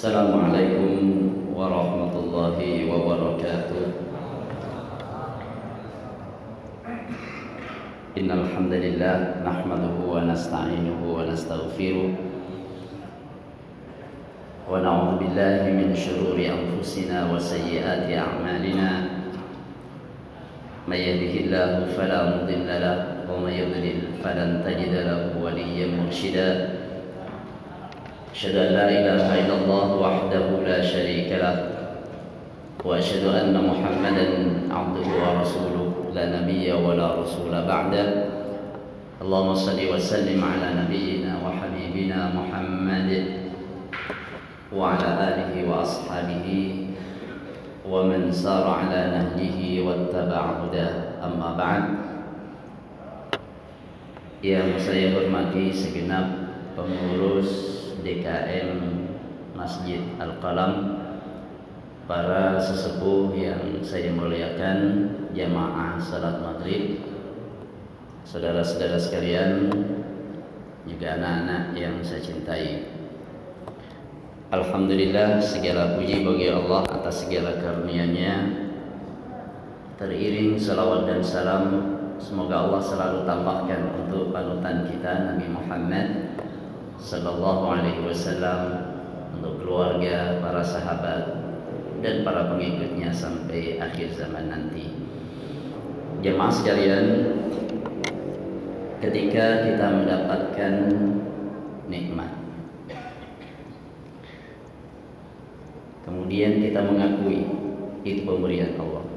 السلام عليكم ورحمة الله وبركاته. إن الحمد لله نحمده ونستعينه ونستغفره ونعوذ بالله من شرور أنفسنا وسيئات أعمالنا. من يهده الله فلا مضل له ومن يضلل فلن تجد له وليا مرشدا. أشهد أن لا إله إلا الله وحده لا شريك له وأشهد أن محمدا عبده ورسوله لا نبي ولا رسول بعده. اللهم صل وسلم على نبينا وحبيبنا محمد وعلى آله وأصحابه ومن سار على نهجه واتبع هداه. أما بعد yang saya hormati segenap pengurus DKM Masjid Al-Qalam para sesepuh yang saya muliakan jamaah salat maghrib saudara-saudara sekalian juga anak-anak yang saya cintai. Alhamdulillah segala puji bagi Allah atas segala karunia-Nya. Teriring salawat dan salam semoga Allah selalu tambahkan untuk panutan kita Nabi Muhammad Sallallahu Alaihi Wasallam untuk keluarga, para sahabat dan para pengikutnya sampai akhir zaman nanti. Jemaah sekalian, ketika kita mendapatkan nikmat, kemudian kita mengakui itu pemberian Allah.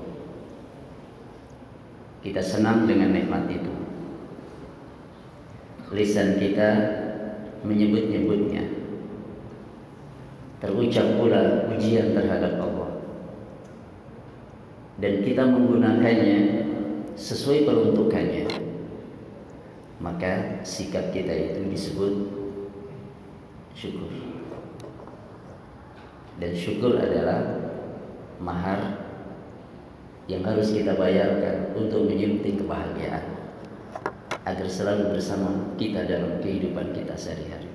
Kita senang dengan nikmat itu. Lisan kita menyebut-nyebutnya. Terucap pula pujian terhadap Allah. Dan kita menggunakannya sesuai peruntukannya. Maka sikap kita itu disebut syukur. Dan syukur adalah mahar yang harus kita bayarkan untuk menyunting kebahagiaan agar selalu bersama kita dalam kehidupan kita sehari-hari.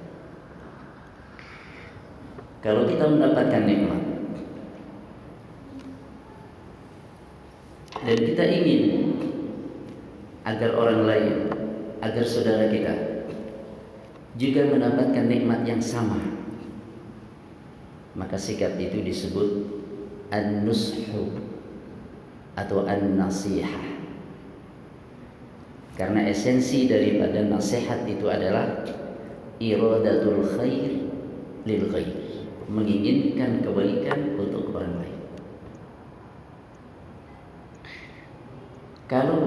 Kalau kita mendapatkan nikmat dan kita ingin agar orang lain, agar saudara kita juga mendapatkan nikmat yang sama, maka sikap itu disebut an-nushu atau an-nasihah. Karena esensi daripada nasihat itu adalah iradatul khair lil ghair, menginginkan kebaikan untuk orang lain. Kalau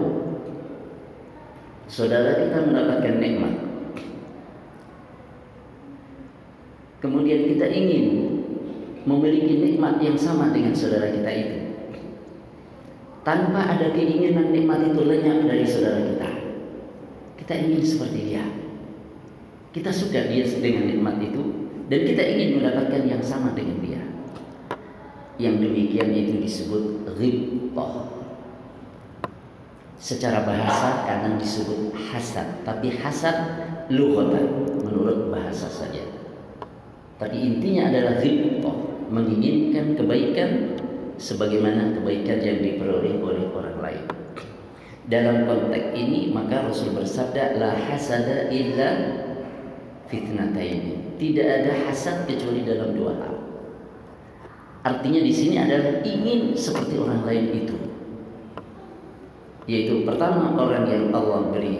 saudara kita mendapatkan nikmat, kemudian kita ingin memiliki nikmat yang sama dengan saudara kita itu, tanpa ada keinginan nikmat itu lenyap dari saudara kita. Kita ingin seperti dia. Kita suka dia dengan nikmat itu dan kita ingin mendapatkan yang sama dengan dia. Yang demikian itu disebut ghibtah. Secara bahasa kadang disebut hasad, tapi hasad lughatan menurut bahasa saja. Tapi intinya adalah ghibtah, menginginkan kebaikan sebagaimana kebaikan yang diperoleh oleh orang lain. Dalam konteks ini maka Rasul bersabda la hasada illa fitnataini. Tidak ada hasad kecuali dalam dua hal. Artinya di sini adalah ingin seperti orang lain itu. Yaitu pertama orang yang Allah beri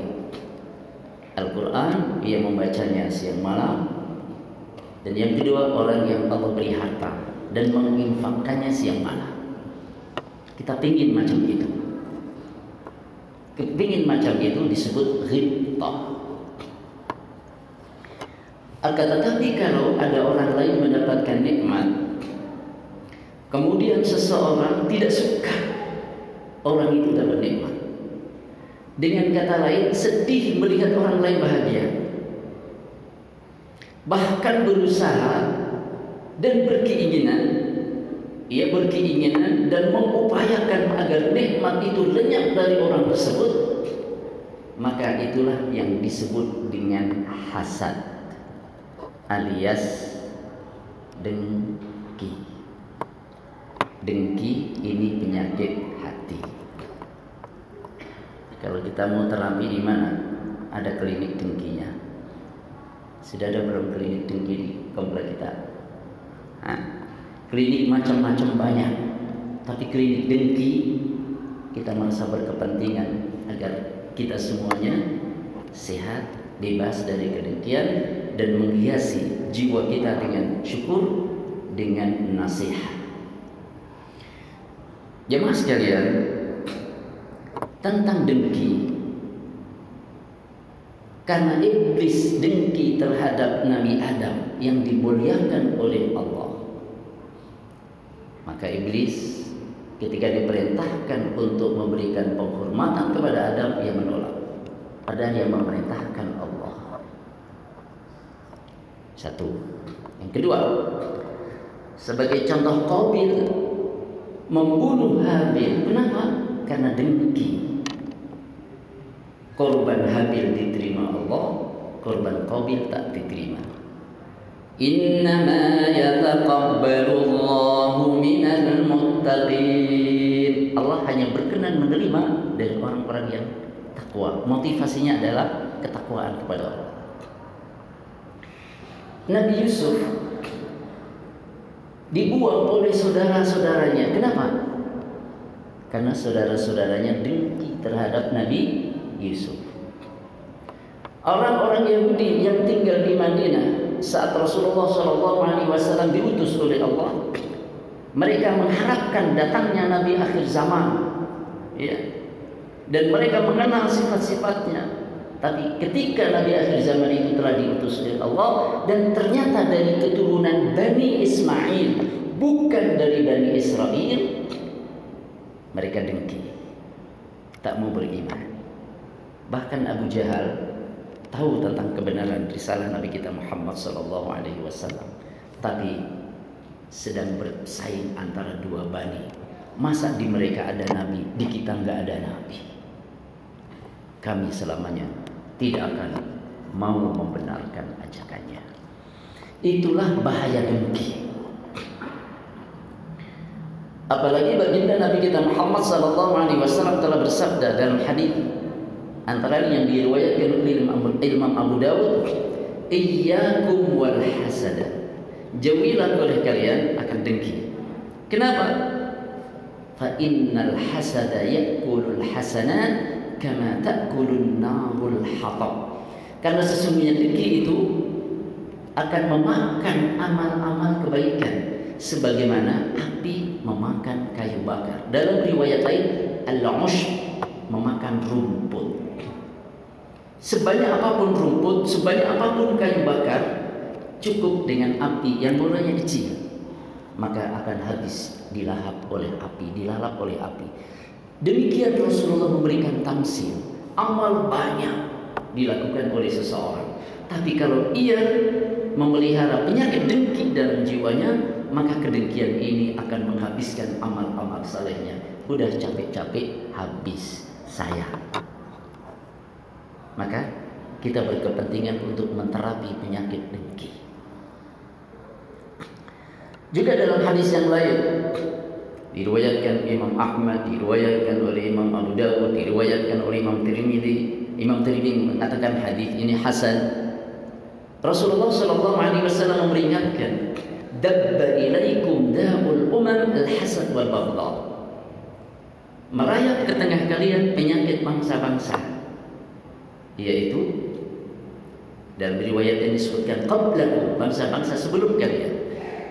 Al-Quran Ia membacanya siang malam Dan yang kedua orang yang Allah beri harta Dan menginfakkannya siang malam Kita pingin macam itu Kepingin macam itu disebut ghibtah akan tetapi kalau ada orang lain mendapatkan nikmat Kemudian seseorang tidak suka Orang itu dapat nikmat. Dengan kata lain sedih melihat orang lain bahagia. Bahkan berusaha Dan berkeinginan Ia berkeinginan dan mengupayakan agar nikmat itu lenyap dari orang tersebut Maka itulah yang disebut dengan hasad alias dengan Dengki ini penyakit hati. Kalau kita mau terapi di mana? Ada klinik dengkinya. Sudah ada belum klinik dengki di komplek kita? Hah? Klinik macam-macam banyak. Tapi klinik dengki kita merasa berkepentingan agar kita semuanya sehat, bebas dari kedengkian dan menghiasi jiwa kita dengan syukur dengan nasihat. Jemaah sekalian, tentang dengki karena iblis dengki terhadap Nabi Adam yang dimuliakan oleh Allah. Maka iblis ketika diperintahkan untuk memberikan penghormatan kepada Adam ia menolak. Padahal yang memerintahkan Allah. Satu. Yang kedua, sebagai contoh Qabil membunuh Habil. Kenapa? Karena dengki. Korban Habil diterima Allah, korban Qabil tak diterima. Innama yataqabbalu Allahu minal muttaqin. Allah hanya berkenan menerima dari orang-orang yang takwa. Motivasinya adalah ketakwaan kepada Allah. Nabi Yusuf dibuang oleh saudara-saudaranya. Kenapa? Karena saudara-saudaranya dengki terhadap Nabi Yusuf. Orang-orang Yahudi yang tinggal di Madinah saat Rasulullah SAW diutus oleh Allah, mereka mengharapkan datangnya Nabi akhir zaman, ya, dan mereka mengenal sifat-sifatnya. Tapi ketika Nabi akhir zaman itu telah diutus oleh Allah dan ternyata dari keturunan Bani Ismail bukan dari Bani Israel, mereka dengki, tak mau beriman. Bahkan Abu Jahal tahu tentang kebenaran risalah Nabi kita Muhammad sallallahu alaihi wasallam. Tapi sedang bersaing antara dua bani. Masa di mereka ada nabi, di kita nggak ada nabi. Kami selamanya tidak akan mau membenarkan ajakannya. Itulah bahaya dengki. Apalagi baginda Nabi kita Muhammad sallallahu alaihi wasallam telah bersabda dalam hadis antara yang diriwayatkan oleh Imam Abu Dawud iyyakum wal hasada. Jauhilah oleh kalian akan dengki. Kenapa? Fa innal hasada ya'kulul hasanat kama ta'kulun narul hatab. Karena sesungguhnya dengki itu akan memakan amal-amal kebaikan sebagaimana api memakan kayu bakar. Dalam riwayat lain al-ush memakan rumput Sebanyak apa pun rumput, sebanyak apa pun kayu bakar, cukup dengan api yang mulanya kecil, maka akan habis dilahap oleh api, dilalap oleh api. Demikian Rasulullah memberikan tamsil, amal banyak dilakukan oleh seseorang. Tapi kalau ia memelihara penyakit dengki dalam jiwanya, maka kedengkian ini akan menghabiskan amal-amal salehnya. Udah capek-capek habis saya maka kita berkepentingan untuk menterapi penyakit dengki. Juga dalam hadis yang lain diriwayatkan Imam Ahmad, diriwayatkan oleh Imam Abu Dawud, diriwayatkan oleh Imam Tirmidzi. Imam Tirmidzi mengatakan hadis ini hasan. Rasulullah sallallahu alaihi wasallam memperingatkan, "Dabba ilaikum da'ul umam al-hasad wal baghdha." Merayap ke tengah kalian penyakit bangsa-bangsa yaitu dalam riwayat yang disebutkan qablakum bangsa-bangsa sebelum kalian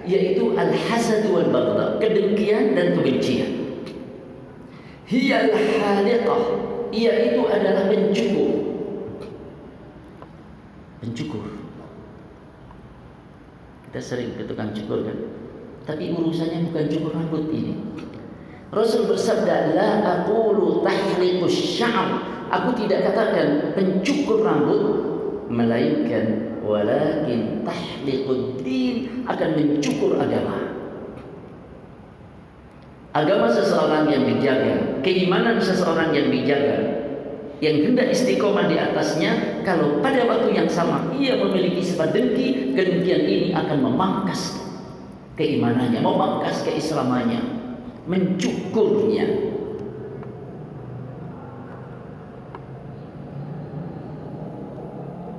yaitu al-hasad wal baghdha kedengkian dan kebencian. Hiya al-haliqah ia itu adalah pencukur. Pencukur. Kita sering ke tukang cukur kan? Tapi urusannya bukan cukur rambut ini. Rasul bersabda la aqulu tahliqus sya'r aku tidak katakan pencukur rambut melainkan walakin tahliqud din akan mencukur agama agama seseorang yang dijaga keimanan seseorang yang dijaga yang hendak istiqomah di atasnya kalau pada waktu yang sama ia memiliki sifat dengki kedengkian ini akan memangkas keimanannya memangkas keislamannya mencukurnya.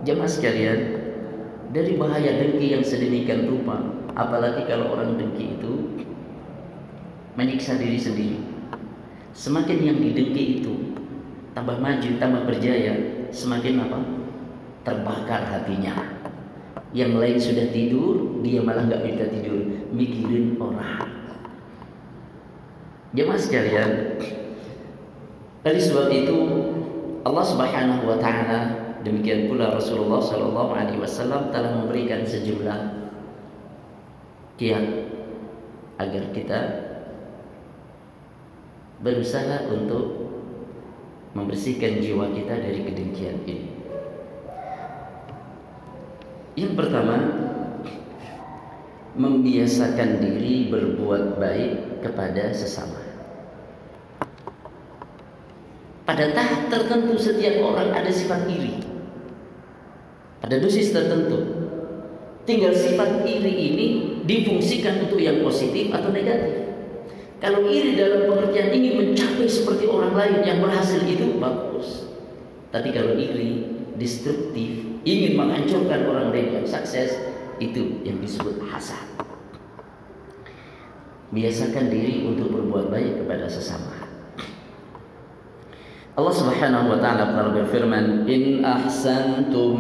Jemaah sekalian, dari bahaya dengki yang sedemikian rupa, apalagi kalau orang dengki itu menyiksa diri sendiri. Semakin yang didengki itu tambah maju, tambah berjaya, semakin apa? Terbakar hatinya. Yang lain sudah tidur, dia malah nggak bisa tidur, mikirin orang. Jemaah sekalian, dari sebab itu Allah Subhanahu wa taala demikian pula Rasulullah sallallahu alaihi wasallam telah memberikan sejumlah kiat agar kita berusaha untuk membersihkan jiwa kita dari kedengkian ini. Yang pertama, membiasakan diri berbuat baik kepada sesama. Pada tahap tertentu setiap orang ada sifat iri. Ada dosis tertentu. Tinggal sifat iri ini difungsikan untuk yang positif atau negatif. Kalau iri dalam pengertian ingin mencapai seperti orang lain yang berhasil itu bagus. Tapi kalau iri destruktif, ingin menghancurkan orang lain yang sukses, itu yang disebut hasad. Biasakan diri untuk berbuat baik kepada sesama. Allah Subhanahu wa taala berfirman, "In ahsantum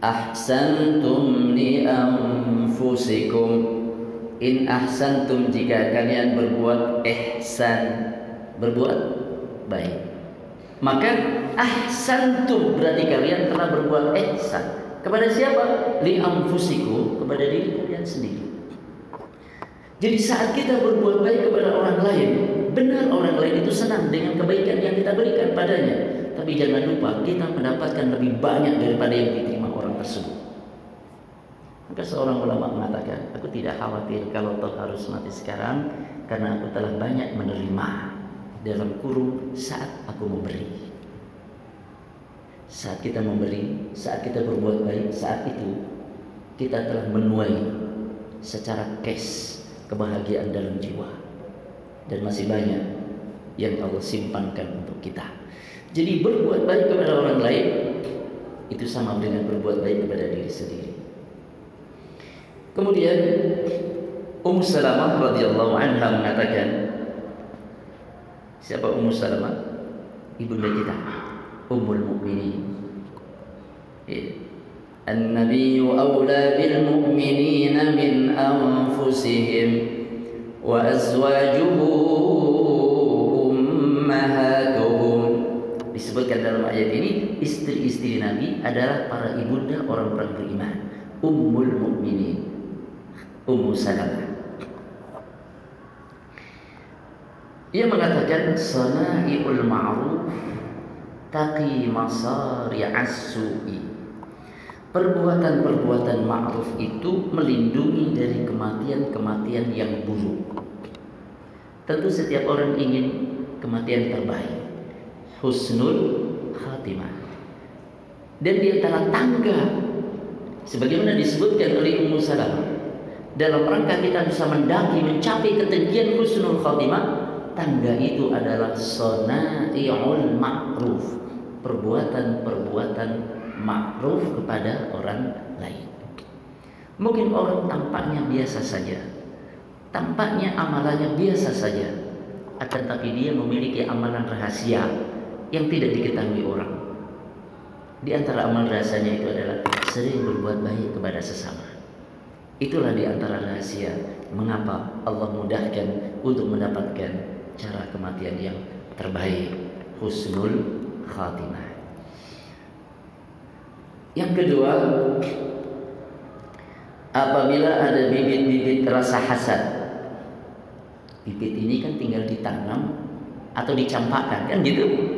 ahsantum li anfusikum." In ahsantum jika kalian berbuat ihsan, berbuat baik. Maka ahsantum berarti kalian telah berbuat ihsan. Kepada siapa? Li anfusiku, kepada diri kalian sendiri. Jadi saat kita berbuat baik kepada orang lain, benar orang lain itu senang dengan kebaikan yang kita berikan padanya. Tapi jangan lupa kita mendapatkan lebih banyak daripada yang orang tersebut. Maka seorang ulama mengatakan, aku tidak khawatir kalau toh harus mati sekarang karena aku telah banyak menerima dalam kurung saat aku memberi. Saat kita memberi, saat kita berbuat baik, saat itu kita telah menuai secara cash kebahagiaan dalam jiwa. Dan masih banyak yang Allah simpankan untuk kita. Jadi berbuat baik kepada orang lain itu sama dengan berbuat baik kepada diri sendiri. Kemudian Ummu Salamah radhiyallahu anha mengatakan Siapa Ummu Salamah? Ibunda kita Ummul Mukminin. Ya. النبي أولى بالمؤمنين من أنفسهم وأزواجه disebutkan dalam ayat ini istri-istri Nabi adalah para ibunda orang-orang beriman ummul mukminin Ummu Salamah. Ia mengatakan sana'iul ma'ruf taqi masari as-su'i. Perbuatan-perbuatan ma'ruf itu melindungi dari kematian-kematian yang buruk. Tentu setiap orang ingin kematian terbaik. Husnul khatimah. Dan di antara tangga sebagaimana disebutkan oleh Ummu Salamah dalam rangka kita bisa mendaki mencapai ketinggian husnul khatimah tangga itu adalah sonaiul ma'ruf perbuatan-perbuatan ma'ruf kepada orang lain mungkin orang tampaknya biasa saja tampaknya amalannya biasa saja akan tapi dia memiliki amalan rahasia yang tidak diketahui orang di antara amalan rahasianya itu adalah sering berbuat baik kepada sesama Itulah di antara rahasia mengapa Allah mudahkan untuk mendapatkan cara kematian yang terbaik, husnul khatimah. Yang kedua, apabila ada bibit-bibit rasa hasad, bibit ini kan tinggal ditanam atau dicampakkan kan gitu.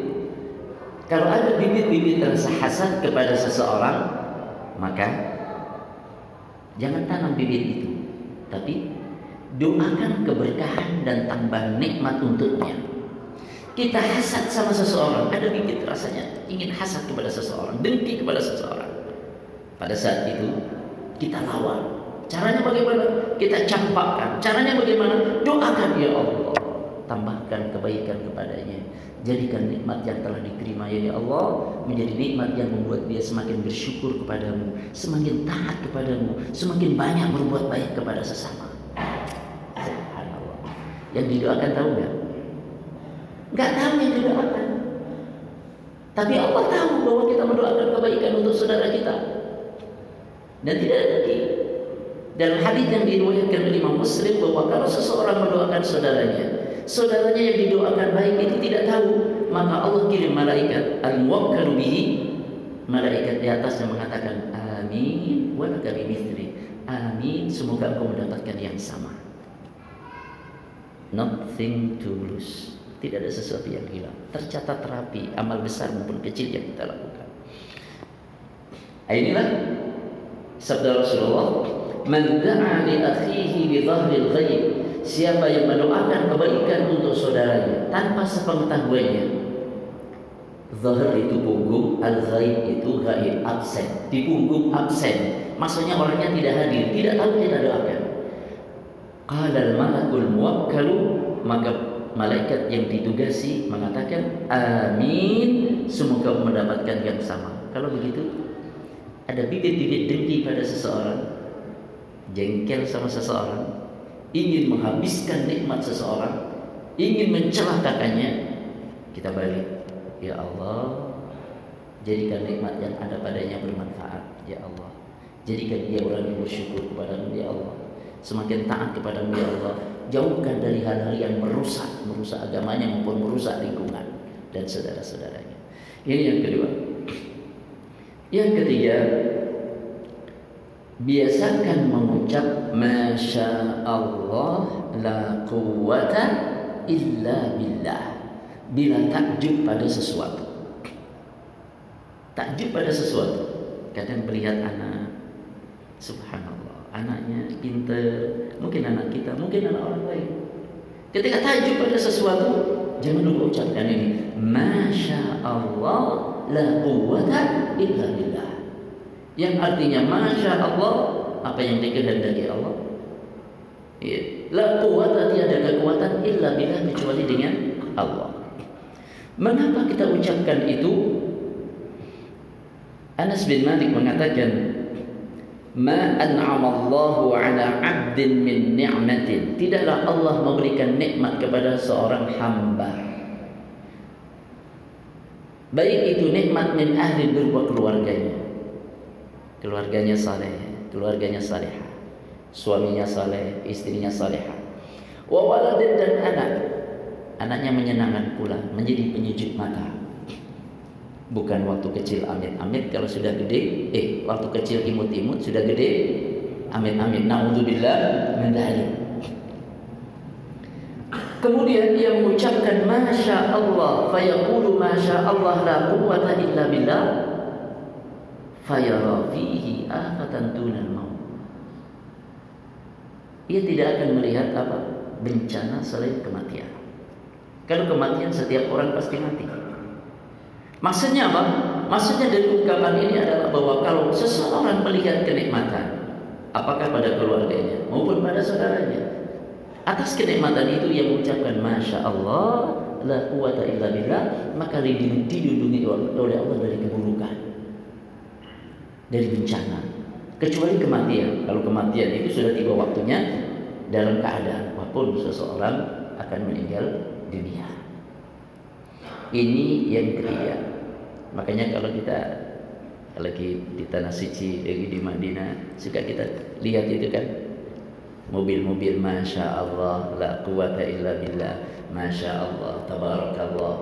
Kalau ada bibit-bibit rasa hasad kepada seseorang, maka Jangan tanam bibit itu, tapi doakan keberkahan dan tambah nikmat untuknya. Kita hasad sama seseorang, ada bibit rasanya ingin hasad kepada seseorang, dengki kepada seseorang. Pada saat itu kita lawan. Caranya bagaimana? kita campakkan. Caranya bagaimana? Doakan ya Allah. Tambahkan kebaikan kepadanya. Jadikan nikmat yang telah diterima ya Allah menjadi nikmat yang membuat dia semakin bersyukur kepadamu, semakin taat kepadamu, semakin banyak berbuat baik kepada sesama. Subhanallah. Yang didoakan tahu nggak? Nggak tahu yang didoakan. Tapi Allah tahu bahwa kita mendoakan kebaikan untuk saudara kita. Dan tidak ada lagi dalam hadis yang diriwayatkan oleh Imam Muslim bahwa kalau seseorang mendoakan saudaranya, saudaranya yang didoakan baik itu tidak tahu, maka Allah kirim malaikat al-muwakkalu bihi malaikat di atas yang mengatakan amin wa laka Amin, semoga engkau mendapatkan yang sama. Nothing to lose. Tidak ada sesuatu yang hilang. Tercatat terapi amal besar maupun kecil yang kita lakukan. Inilah sabda Rasulullah Man da'a li akhihi bi dhahril ghaib. Siapa yang mendoakan kebaikan untuk saudaranya tanpa sepengetahuannya. Zahir itu punggung, al-ghaib itu ghaib, absen. Di punggung absen. Maksudnya orangnya tidak hadir, tidak tahu kita doakan. Qala al-malakul muwakkalu maka malaikat yang ditugasi mengatakan amin semoga mendapatkan yang sama. Kalau begitu ada bibit-bibit dengki pada seseorang jengkel sama seseorang, ingin menghabiskan nikmat seseorang, ingin mencelakakannya, kita balik. Ya Allah, jadikan nikmat yang ada padanya bermanfaat, ya Allah. Jadikan dia orang yang bersyukur kepadamu, ya Allah. Semakin taat kepadamu, ya Allah. Jauhkan dari hal-hal yang merusak, merusak agamanya maupun merusak lingkungan dan saudara-saudaranya. Ini yang kedua. Yang ketiga, biasakan mengucap Masya Allah la quwata illa billah. Bila takjub pada sesuatu. Takjub pada sesuatu. Kadang melihat anak subhanallah anaknya pintar. Mungkin anak kita mungkin anak orang lain. Ketika takjub pada sesuatu jangan lupa ucapkan ini Masya Allah la quwata illa billah yang artinya masya Allah apa yang dikehendaki Allah? Ya. la quwata tiada kekuatan illa billah kecuali dengan Allah. Mengapa kita ucapkan itu? Anas bin Malik mengatakan ma an'ama Allahu ala 'abdin min ni'matin. Tidaklah Allah memberikan nikmat kepada seorang hamba. Baik itu nikmat min ahli berupa keluarganya keluarganya saleh, keluarganya saleh, suaminya saleh, istrinya saleh. Wa waladin dan anak. Anaknya menyenangkan pula, menjadi penyejuk mata. Bukan waktu kecil amit-amit kalau sudah gede, eh waktu kecil imut-imut sudah gede, amit-amit. Nauzubillah min dzalik. Kemudian dia mengucapkan Masya Allah Fayaqulu Masya Allah La quwata illa billah fayara fihi afatan dunal maut. Ia tidak akan melihat apa bencana selain kematian. Kalau kematian setiap orang pasti mati. Maksudnya apa? Maksudnya dari ungkapan ini adalah bahwa kalau seseorang melihat kenikmatan, apakah pada keluarganya maupun pada saudaranya, atas kenikmatan itu ia mengucapkan Masya Allah, la quwata illa billah, maka dilindungi oleh Allah dari keburukan dari bencana. Kecuali kematian. Kalau kematian itu sudah tiba waktunya dalam keadaan apa pun seseorang akan meninggal dunia. Ini yang ketiga. Makanya kalau kita lagi di tanah suci lagi di Madinah suka kita lihat itu kan? Mobil-mobil masya Allah la quwata illa billah masya Allah tabarakallah.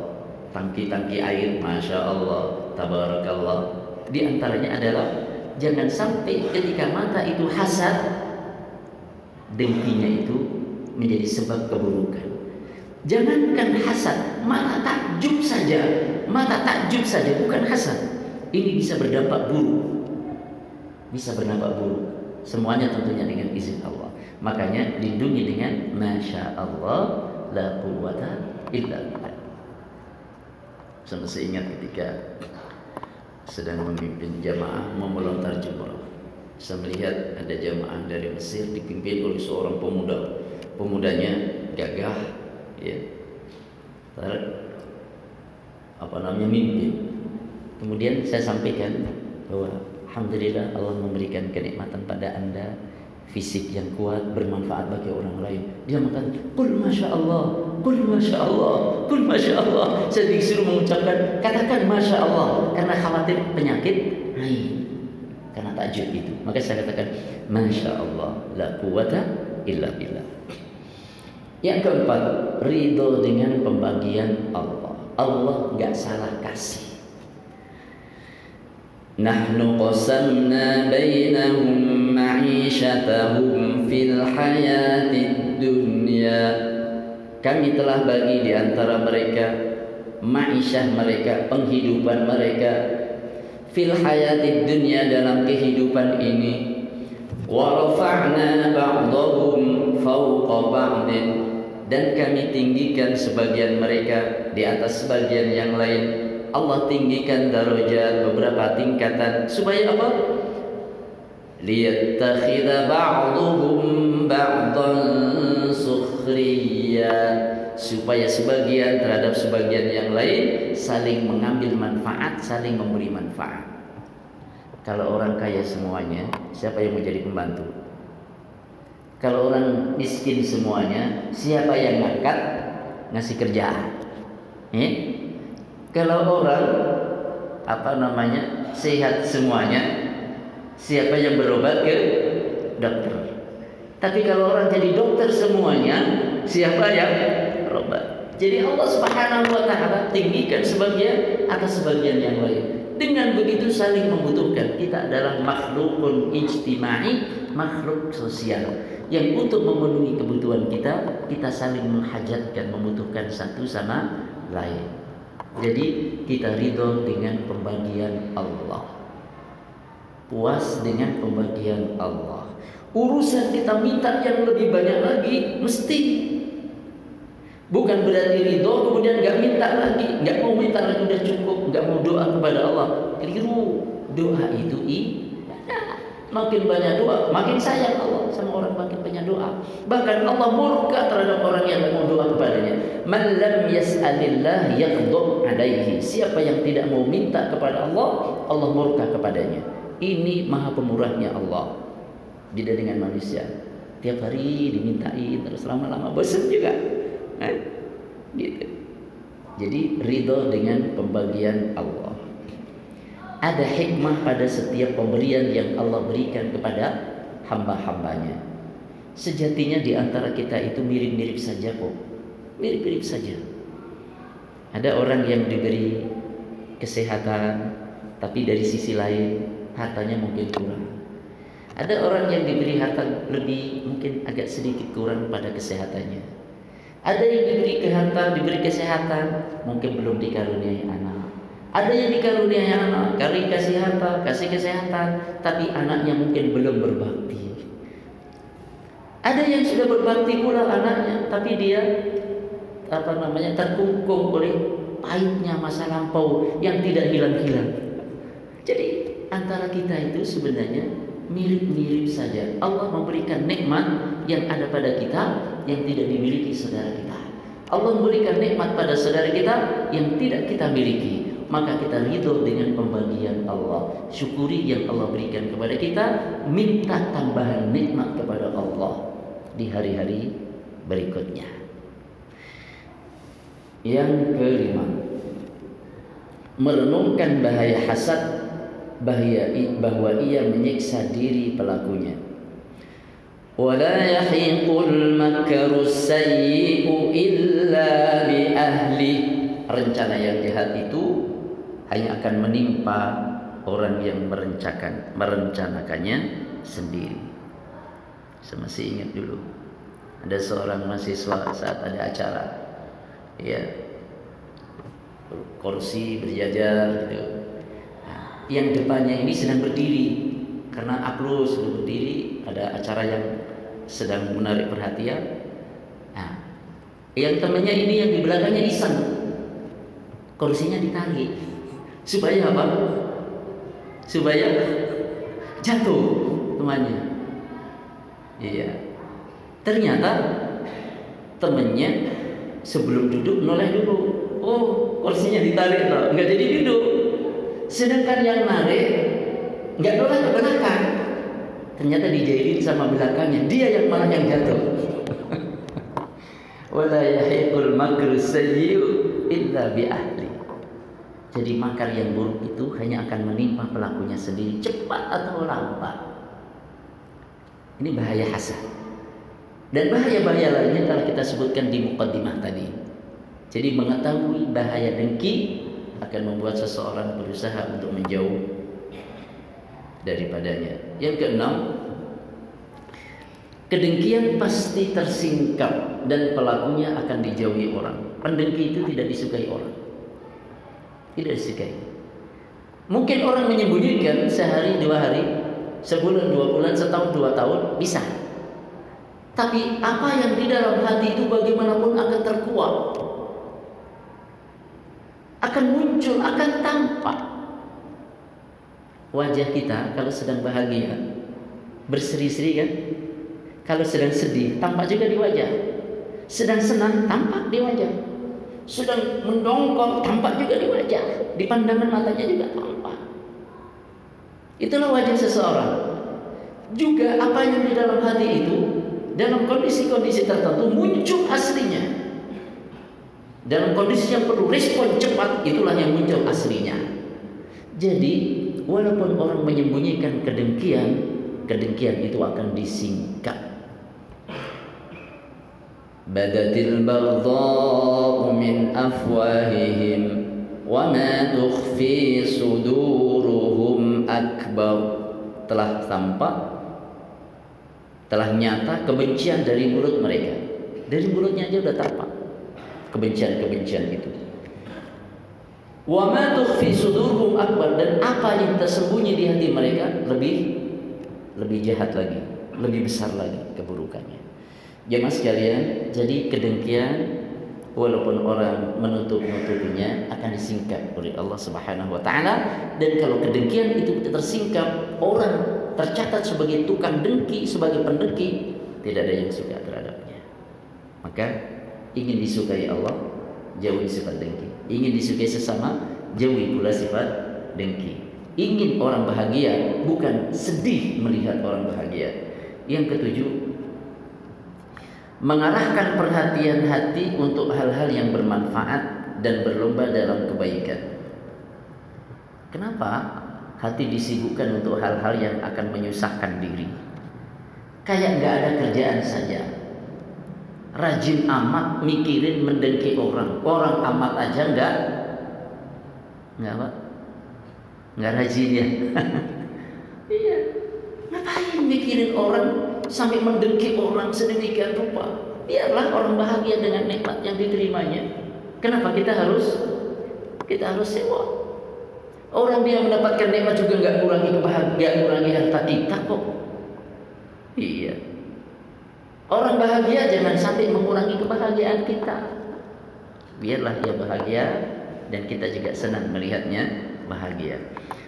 Tangki-tangki air masya Allah tabarakallah di antaranya adalah jangan sampai ketika mata itu hasad dengkinya itu menjadi sebab keburukan. Jangankan hasad, mata takjub saja, mata takjub saja bukan hasad. Ini bisa berdampak buruk. Bisa berdampak buruk. Semuanya tentunya dengan izin Allah. Makanya lindungi dengan Masya Allah la quwata illa billah. Sampai ingat ketika sedang memimpin jamaah mau melontar jumroh. Saya melihat ada jamaah dari Mesir dipimpin oleh seorang pemuda. Pemudanya gagah, ya. apa namanya mimpi. Kemudian saya sampaikan bahwa Alhamdulillah Allah memberikan kenikmatan pada anda fisik yang kuat bermanfaat bagi orang lain. Dia mengatakan, "Qul masya Allah, qul masya Allah, qul masya Allah." Saya disuruh mengucapkan, katakan masya Allah karena khawatir penyakit lain. Karena takjub itu. Maka saya katakan, masya Allah, la quwata illa billah. Yang keempat, ridho dengan pembagian Allah. Allah nggak salah kasih. نحن قسمنا بينهم معيشتهم في الحياة الدنيا kami telah bagi di antara mereka ma'isyah mereka, penghidupan mereka fil hayatid dunya dalam kehidupan ini wa rafa'na ba'dahum fawqa ba'din dan kami tinggikan sebagian mereka di atas sebagian yang lain Allah tinggikan darajat beberapa tingkatan supaya apa? Liyattakhidha ba'duhum ba'dan sukhriya supaya sebagian terhadap sebagian yang lain saling mengambil manfaat, saling memberi manfaat. Kalau orang kaya semuanya, siapa yang menjadi pembantu? Kalau orang miskin semuanya, siapa yang ngangkat ngasih kerjaan? Eh? Kalau orang apa namanya sehat semuanya, siapa yang berobat ke dokter? Tapi kalau orang jadi dokter semuanya, siapa yang berobat? Jadi Allah Subhanahu wa taala tinggikan sebagian atas sebagian yang lain. Dengan begitu saling membutuhkan. Kita adalah makhlukun ijtimai, makhluk sosial yang untuk memenuhi kebutuhan kita, kita saling menghajatkan, membutuhkan satu sama lain. Jadi kita ridho dengan pembagian Allah. Puas dengan pembagian Allah. Urusan kita minta yang lebih banyak lagi mesti. Bukan berarti ridho kemudian nggak minta lagi, nggak mau minta lagi udah cukup, nggak mau doa kepada Allah. Keliru. Doa itu ibadah. Makin banyak doa, makin sayang Allah sama orang makin banyak doa. Bahkan Allah murka terhadap orang yang mau doa kepadanya. Man lam yas'alillah yaghdab alaihi. Siapa yang tidak mau minta kepada Allah, Allah murka kepadanya. Ini maha pemurahnya Allah. Beda dengan manusia. Tiap hari dimintai terus lama-lama bosan juga. Eh? Gitu. Jadi ridho dengan pembagian Allah ada hikmah pada setiap pemberian yang Allah berikan kepada hamba-hambanya. Sejatinya di antara kita itu mirip-mirip saja kok. Mirip-mirip saja. Ada orang yang diberi kesehatan, tapi dari sisi lain hartanya mungkin kurang. Ada orang yang diberi harta lebih, mungkin agak sedikit kurang pada kesehatannya. Ada yang diberi kesehatan, diberi kesehatan, mungkin belum dikaruniai anak ada yang dikaruniai anak, kali kasih harta, kasih kesehatan, tapi anaknya mungkin belum berbakti. Ada yang sudah berbakti pula anaknya, tapi dia apa namanya terkungkung oleh pahitnya masa lampau yang tidak hilang-hilang. Jadi antara kita itu sebenarnya mirip-mirip saja. Allah memberikan nikmat yang ada pada kita yang tidak dimiliki saudara kita. Allah memberikan nikmat pada saudara kita yang tidak kita miliki maka kita ridho dengan pembagian Allah syukuri yang Allah berikan kepada kita minta tambahan nikmat kepada Allah di hari-hari berikutnya yang kelima merenungkan bahaya hasad bahaya bahwa ia menyiksa diri pelakunya ولا يحيق المكر السيء إلا بأهله rencana yang jahat itu hanya akan menimpa orang yang merencanakan merencanakannya sendiri. Saya masih ingat dulu ada seorang mahasiswa saat ada acara ya kursi berjajar gitu. Nah, yang depannya ini sedang berdiri karena aplaus sedang berdiri ada acara yang sedang menarik perhatian. Nah, yang temannya ini yang di belakangnya iseng kursinya ditarik Supaya apa? Supaya jatuh. temannya. Iya. Ternyata temennya sebelum duduk noleh dulu. Oh, kursinya ditarik loh, nggak jadi duduk. Sedangkan yang narik nggak noleh ke belakang. Ternyata dijahilin sama belakangnya. Dia yang malah yang jatuh. Wala yahiqul makru sayyi'u illa bi. Jadi makar yang buruk itu hanya akan menimpa pelakunya sendiri cepat atau lambat. Ini bahaya hasan. Dan bahaya-bahaya lainnya telah kita sebutkan di mukaddimah tadi. Jadi mengetahui bahaya dengki akan membuat seseorang berusaha untuk menjauh daripadanya. Yang keenam, kedengkian pasti tersingkap dan pelakunya akan dijauhi orang. Pendengki itu tidak disukai orang. Tidak disukai. Mungkin orang menyembunyikan sehari dua hari, sebulan dua bulan, setahun dua tahun bisa. Tapi apa yang di dalam hati itu bagaimanapun akan terkuat. Akan muncul, akan tampak. Wajah kita kalau sedang bahagia, berseri-seri kan? Kalau sedang sedih, tampak juga di wajah. Sedang senang, tampak di wajah. Sedang mendongkol, tampak juga di wajah. Di pandangan matanya juga tampak. Itulah wajah seseorang. Juga apa yang di dalam hati itu dalam kondisi-kondisi tertentu muncul aslinya. Dalam kondisi yang perlu respon cepat itulah yang muncul aslinya. Jadi walaupun orang menyembunyikan kedengkian, kedengkian itu akan disingkat. Baghdha'u min afwahihim wa ma tukhfi suduruhum akbar. Telah tampak telah nyata kebencian dari mulut mereka. Dari mulutnya aja udah tampak kebencian-kebencian itu. Wa ma tukhfi sudurhum akbar dan apa yang tersembunyi di hati mereka lebih lebih jahat lagi, lebih besar lagi keburukannya. Jemaah sekalian, jadi kedengkian walaupun orang menutup-nutupinya akan disingkap oleh Allah Subhanahu wa taala dan kalau kedengkian itu tersingkap, orang tercatat sebagai tukang dengki, sebagai pendengki, tidak ada yang suka terhadapnya. Maka ingin disukai Allah, jauhi sifat dengki. Ingin disukai sesama, jauhi pula sifat dengki. Ingin orang bahagia, bukan sedih melihat orang bahagia. Yang ketujuh, mengarahkan perhatian hati untuk hal-hal yang bermanfaat dan berlomba dalam kebaikan. Kenapa? hati disibukkan untuk hal-hal yang akan menyusahkan diri. Kayak nggak ada kerjaan saja. Rajin amat mikirin mendengki orang. Orang amat aja nggak nggak apa? Nggak rajin ya. iya. Ngapain mikirin orang sampai mendengki orang sedemikian rupa? Biarlah orang bahagia dengan nikmat yang diterimanya. Kenapa kita harus kita harus sewa? Orang dia mendapatkan nikmat juga nggak kurangi kebahagiaan, kurangi harta kita kok. Iya. Orang bahagia jangan sampai mengurangi kebahagiaan kita. Biarlah dia bahagia dan kita juga senang melihatnya bahagia.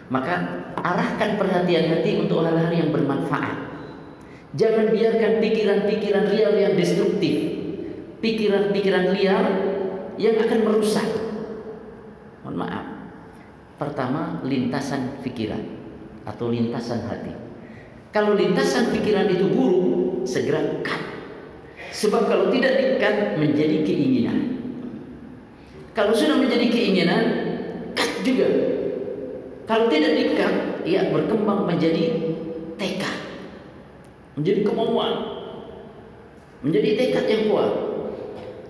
Maka arahkan perhatian hati untuk hal-hal yang bermanfaat. Jangan biarkan pikiran-pikiran liar yang destruktif, pikiran-pikiran liar yang akan merusak. Mohon maaf, Pertama, lintasan pikiran atau lintasan hati. Kalau lintasan pikiran itu buruk, segera cut. Sebab kalau tidak dikat menjadi keinginan. Kalau sudah menjadi keinginan, cut juga. Kalau tidak dikat, ia berkembang menjadi tekad. Menjadi kemauan. Menjadi tekad yang kuat.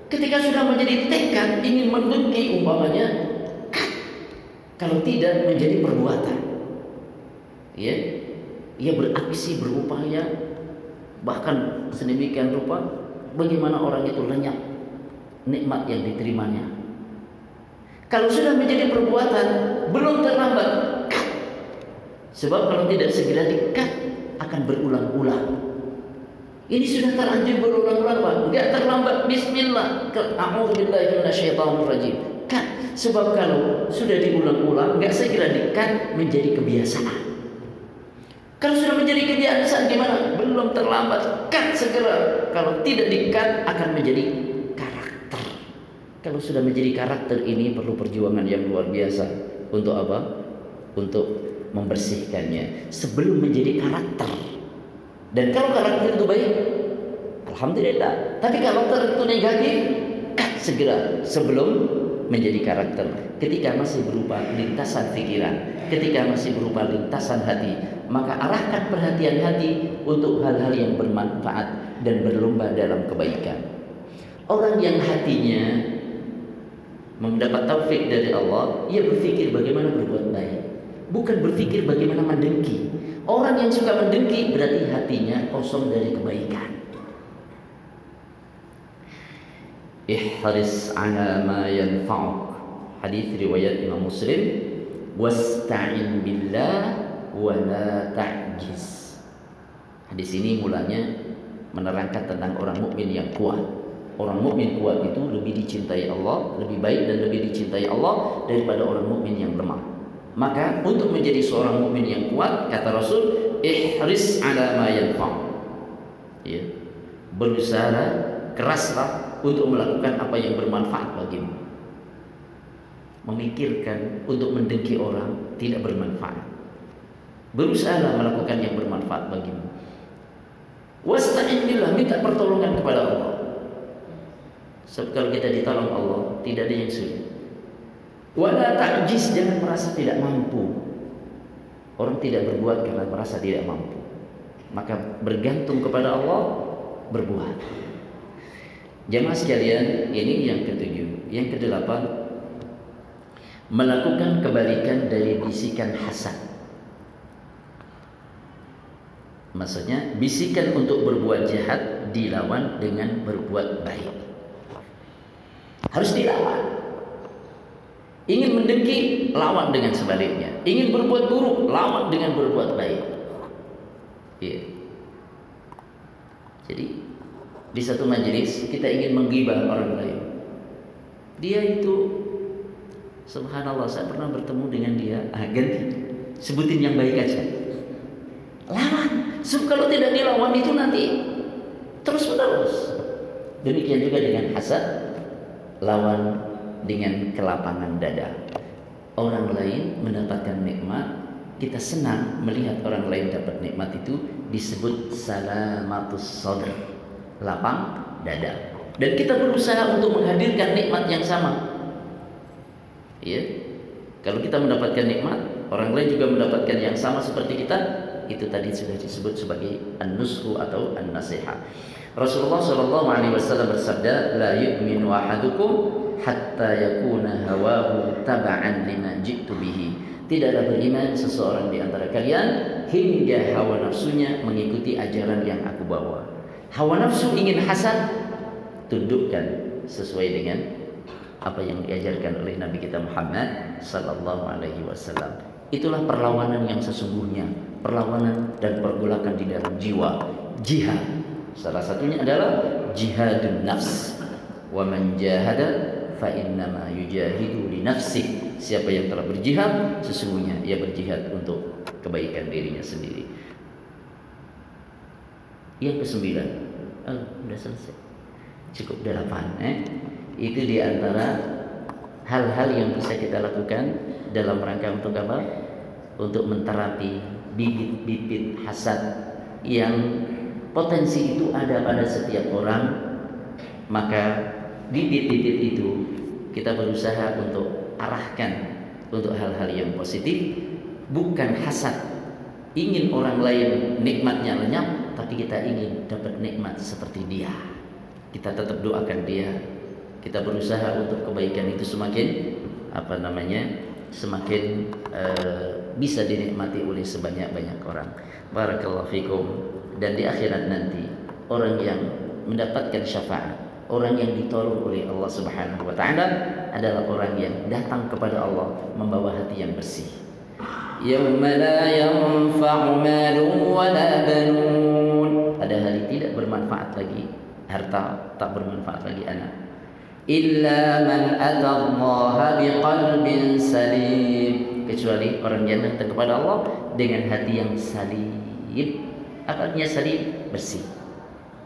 Ketika sudah menjadi tekad ingin mendengki umpamanya kalau tidak menjadi perbuatan. Ya, ia beraksi berupaya bahkan sedemikian rupa bagaimana orang itu lenyap nikmat yang diterimanya. Kalau sudah menjadi perbuatan belum terlambat Sebab kalau tidak segera dikat akan berulang-ulang. Ini sudah terlanjur berulang-ulang. Enggak terlambat bismillah. A'udzubillahi minasyaitonirrajim. Sebab kalau sudah diulang-ulang, nggak segera dikat menjadi kebiasaan. Kalau sudah menjadi kebiasaan gimana? Belum terlambat. Cut segera. Kalau tidak di-cut akan menjadi karakter. Kalau sudah menjadi karakter ini perlu perjuangan yang luar biasa. Untuk apa? Untuk membersihkannya sebelum menjadi karakter. Dan kalau karakter itu baik, alhamdulillah. Tapi kalau karakter itu negatif, cut segera sebelum menjadi karakter. Ketika masih berupa lintasan pikiran, ketika masih berupa lintasan hati, maka arahkan perhatian hati untuk hal-hal yang bermanfaat dan berlomba dalam kebaikan. Orang yang hatinya mendapat taufik dari Allah, ia berpikir bagaimana berbuat baik, bukan berpikir bagaimana mendengki. Orang yang suka mendengki berarti hatinya kosong dari kebaikan. Ihris ala ma yanfa'uk. Hadis riwayat Imam Muslim. Wasta'in billah wala ta'jiz. Hadis ini mulanya menerangkan tentang orang mukmin yang kuat. Orang mukmin kuat itu lebih dicintai Allah, lebih baik dan lebih dicintai Allah daripada orang mukmin yang lemah. Maka untuk menjadi seorang mukmin yang kuat, kata Rasul, ihris ala ma yanfa'. Ya. Berusaha keraslah untuk melakukan apa yang bermanfaat bagimu. Memikirkan untuk mendengki orang tidak bermanfaat. Berusaha melakukan yang bermanfaat bagimu. Wasta'in minta pertolongan kepada Allah. Sebab kalau kita ditolong Allah, tidak ada yang sulit. Wala ta'jiz, jangan merasa tidak mampu. Orang tidak berbuat karena merasa tidak mampu. Maka bergantung kepada Allah, berbuat. Jemaah sekalian, ini yang ketujuh. Yang kedelapan, melakukan kebalikan dari bisikan hasad. Maksudnya bisikan untuk berbuat jahat dilawan dengan berbuat baik. Harus dilawan. Ingin mendengki, lawan dengan sebaliknya. Ingin berbuat buruk, lawan dengan berbuat baik. Iya. Jadi di satu majelis kita ingin menggibah orang lain. Dia itu subhanallah saya pernah bertemu dengan dia. Ah, ganti. Sebutin yang baik aja. Lawan. Sebab kalau tidak dilawan itu nanti terus menerus. Demikian juga dengan hasad, lawan dengan kelapangan dada. Orang lain mendapatkan nikmat, kita senang melihat orang lain dapat nikmat itu disebut salamatus sadr, lapang dada. Dan kita berusaha untuk menghadirkan nikmat yang sama. Ya. Kalau kita mendapatkan nikmat, orang lain juga mendapatkan yang sama seperti kita, itu tadi sudah disebut sebagai an-nushu atau an-nasiha. Rasulullah Shallallahu alaihi wasallam bersabda, "La yu'minu ahadukum hatta yakuna hawahu taba'an lima jitu bihi." Tidaklah beriman seseorang di antara kalian hingga hawa nafsunya mengikuti ajaran yang aku bawa. Hawa nafsu ingin hasad, tundukkan sesuai dengan apa yang diajarkan oleh Nabi kita Muhammad sallallahu alaihi wasallam. Itulah perlawanan yang sesungguhnya perlawanan dan pergolakan di dalam jiwa jihad salah satunya adalah jihadun nafs wa man jahada fa innama yujahidu li siapa yang telah berjihad sesungguhnya ia berjihad untuk kebaikan dirinya sendiri. Yang kesembilan oh, sudah selesai. Cukup delapan eh? Itu di antara hal-hal yang bisa kita lakukan dalam rangka untuk apa? Untuk menterapi bibit-bibit hasad yang potensi itu ada pada setiap orang. Maka bibit-bibit itu kita berusaha untuk arahkan untuk hal-hal yang positif bukan hasad. Ingin orang lain nikmatnya lenyap tapi kita ingin dapat nikmat seperti dia. Kita tetap doakan dia. Kita berusaha untuk kebaikan itu semakin apa namanya semakin uh, bisa dinikmati oleh sebanyak-banyak orang. Barakallahu fikum. Dan di akhirat nanti orang yang mendapatkan syafaat, orang yang ditolong oleh Allah Subhanahu wa taala adalah orang yang datang kepada Allah membawa hati yang bersih. Yauma la yanfa'u malun wa la banun. Pada hari tidak bermanfaat lagi harta, tak bermanfaat lagi anak illa man atallaha biqalbin salim kecuali orang yang datang kepada Allah dengan hati yang salim. Akalnya salim, bersih.